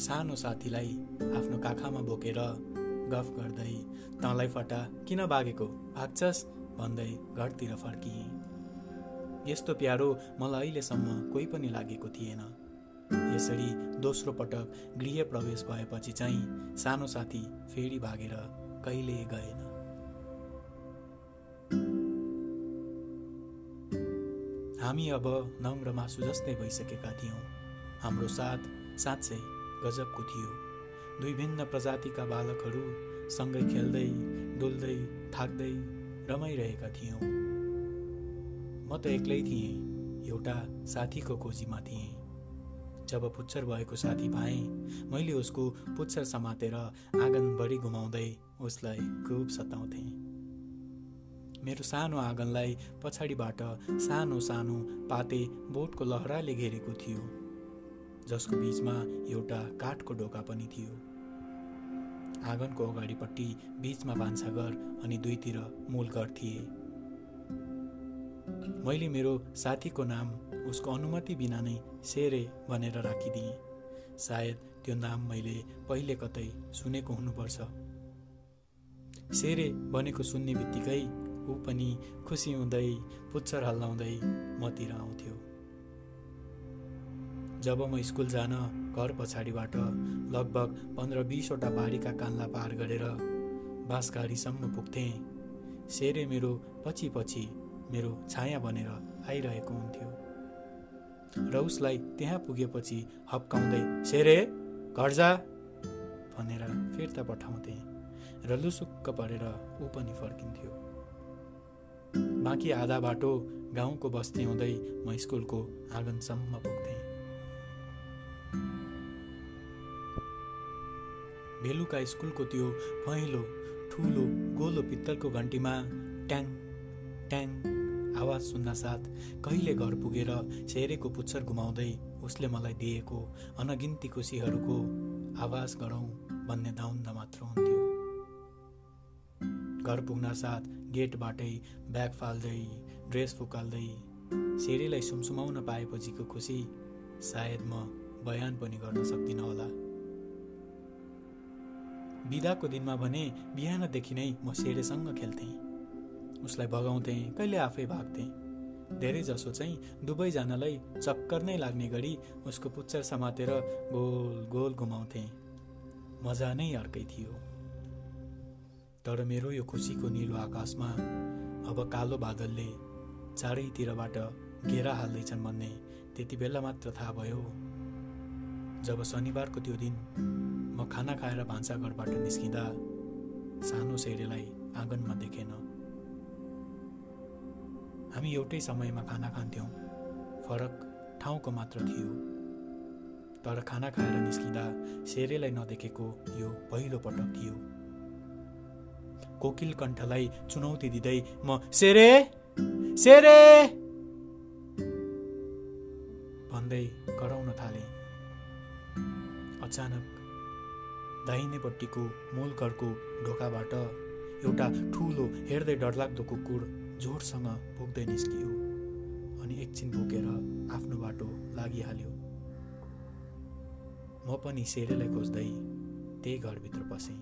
सानो साथीलाई आफ्नो काखामा बोकेर गफ गर्दै तँलाई फटा किन भागेको भाग्छस् भन्दै घरतिर फर्किएँ। यस्तो प्यारो मलाई अहिलेसम्म कोही पनि लागेको थिएन। यसरी दोस्रो पटक गृह प्रवेश भएपछि चाहिँ सानो साथी फेरि भागेर कहिले गएन। हामी अब नम्र मासु जस्तै भइसकेका थियौँ। हाम्रो साथ साँच्चै गजबको थियो। दुई भिन्न प्रजातिका बालकहरू सँगै खेल्दै डुल्दै थाक्दै रमाइरहेका थियौँ। म त एक्लै थिएँ एउटा साथीको खोजीमा थिएँ। जब पुच्छर भएको साथी पाएँ मैले उसको पुच्छर समातेर आँगनभरि घुमाउँदै उसलाई खुब सताउँथेँ। मेरो सानो आँगनलाई पछाडिबाट सानो सानो पाते बोटको लहराले घेरेको थियो। जसको बिचमा एउटा काठको ढोका पनि थियो। आँगनको अगाडिपट्टि बिचमा भान्साघर अनि दुईतिर मूलघर थिए। मैले मेरो साथीको नाम उसको अनुमति बिना नै सेरे भनेर राखिदिएँ। सायद त्यो नाम मैले पहिले कतै सुनेको हुनुपर्छ। सेरे भनेको सुन्ने बित्तिकै ऊ पनि खुसी हुँदै पुच्छर हल्लाउँदै मतिर आउँथ्यो। जब म स्कुल जान घर पछाडिबाट लगभग पन्ध्र बिसवटा बारीका कान्ला पार गरेर बाँसघारीसम्म पुग्थेँ। सेरे मेरो पछि पछि मेरो छाया बनेर आइरहेको हुन्थ्यो। र उसलाई त्यहाँ पुगेपछि हप्काउँदै सेरे घर जा! भनेर फिर्ता पठाउँथे र लुसुक्क परेर ऊ पनि फर्किन्थ्यो। बाँकी आधा बाटो गाउँको बस्ती हुँदै म स्कुलको आँगनसम्म पुग्थेँ। बेलुका स्कुलको त्यो पहेँलो ठुलो गोलो पित्तलको घन्टीमा ट्याङ ट्याङ आवाज सुन्न साथ कहिले घर पुगेर सेरेको पुच्छर घुमाउँदै उसले मलाई दिएको अनगिन्ती खुसीहरूको आवाज गरौँ भन्ने दाउन्द मात्र हुन्थ्यो। घर पुग्न साथ गेटबाटै ब्याग फाल्दै ड्रेस फुकाल्दै सेरीलाई सुमसुमाउन पाएपछिको खुसी सायद म बयान पनि गर्न सक्दिनँ होला। बिदाको दिनमा भने बिहानदेखि नै म सेरेसँग खेल्थेँ। उसलाई भगाउँथेँ कहिले आफै भाग्थेँ। धेरै जसो चाहिँ दुवैजनालाई चक्कर नै लाग्ने गरी उसको पुच्छर समातेर गोल गोल घुमाउँथेँ। मजा नै अर्कै थियो। तर मेरो यो खुसीको निलो आकाशमा अब कालो बादलले चारैतिरबाट घेरा हाल्दैछन् भन्ने त्यति बेला मात्र थाहा भयो। जब शनिबारको त्यो दिन खाना खाएर भान्साघरबाट निस्किँदा सानो सेरेलाई आँगनमा देखेन। हामी एउटै समयमा खाना खान्थ्यौँ। फरक ठाउँको मात्र थियो। तर खाना खाएर निस्किँदा सेरेलाई नदेखेको यो पहिलो पटक थियो। कोकिल कण्ठलाई चुनौती दिँदै म सेरे सेरे भन्दै कराउन थाले। अचानक दाहिनेपट्टिको मूल घरको ढोकाबाट एउटा ठुलो हेर्दै डरलाग्दो कुकुर जोडसँग भुक्दै निस्कियो अनि एकछिन भुकेर आफ्नो बाटो लागिहाल्यो। म पनि सेरेलाई खोज्दै त्यही घरभित्र पसेँ।